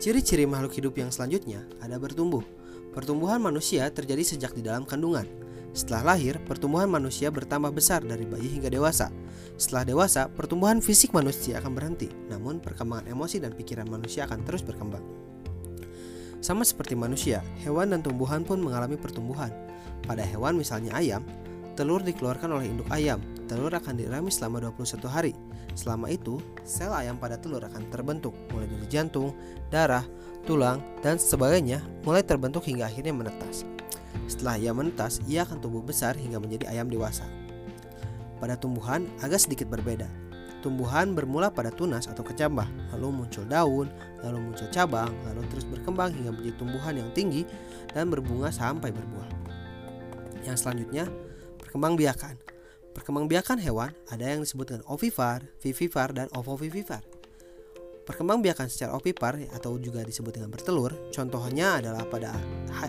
Ciri-ciri makhluk hidup yang selanjutnya ada bertumbuh. Pertumbuhan manusia terjadi sejak di dalam kandungan. Setelah lahir, pertumbuhan manusia bertambah besar dari bayi hingga dewasa. Setelah dewasa, pertumbuhan fisik manusia akan berhenti, namun perkembangan emosi dan pikiran manusia akan terus berkembang. Sama seperti manusia, hewan dan tumbuhan pun mengalami pertumbuhan. Pada hewan misalnya ayam, telur dikeluarkan oleh induk ayam. Telur akan diramis selama 21 hari. Selama itu, sel ayam pada telur akan terbentuk, mulai dari jantung, darah, tulang, dan sebagainya, mulai terbentuk hingga akhirnya menetas. Setelah ia menetas, ia akan tumbuh besar hingga menjadi ayam dewasa. Pada tumbuhan agak sedikit berbeda. Tumbuhan bermula pada tunas atau kecambah, lalu muncul daun, lalu muncul cabang, lalu terus berkembang hingga menjadi tumbuhan yang tinggi dan berbunga sampai berbuah. Yang selanjutnya, perkembangbiakan. Perkembangbiakan hewan ada yang disebut dengan ovipar, vivipar, dan ovovivipar. Perkembangbiakan secara ovipar atau juga disebut dengan bertelur, contohnya adalah pada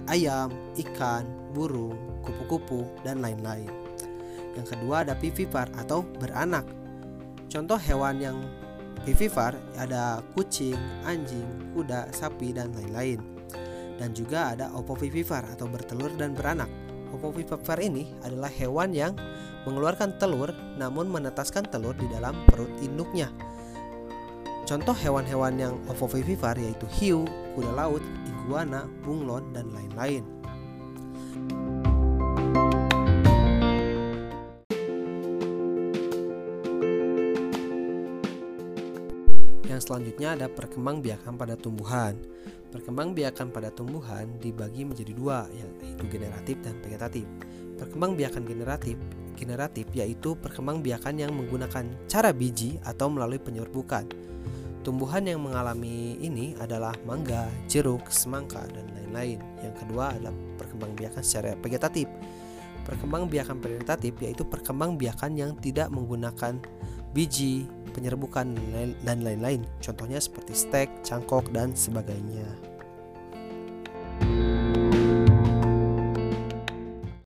ayam, ikan, burung, kupu-kupu, dan lain-lain. Yang kedua ada vivipar atau beranak. Contoh hewan yang vivipar ada kucing, anjing, kuda, sapi, dan lain-lain. Dan juga ada ovovivipar atau bertelur dan beranak. Ovovivipar ini adalah hewan yang mengeluarkan telur namun menetaskan telur di dalam perut induknya. Contoh hewan-hewan yang ovovivipar yaitu hiu, kuda laut, iguana, bunglon, dan lain-lain. Yang selanjutnya ada perkembangbiakan pada tumbuhan. Perkembangbiakan pada tumbuhan dibagi menjadi dua, yaitu generatif dan vegetatif. Perkembangbiakan generatif generatif yaitu perkembangbiakan yang menggunakan cara biji atau melalui penyerbukan. Tumbuhan yang mengalami ini adalah mangga, jeruk, semangka, dan lain-lain. Yang kedua adalah perkembangbiakan secara vegetatif. Perkembangbiakan vegetatif yaitu perkembangbiakan yang tidak menggunakan biji, penyerbukan, dan lain-lain. Contohnya seperti stek, cangkok, dan sebagainya.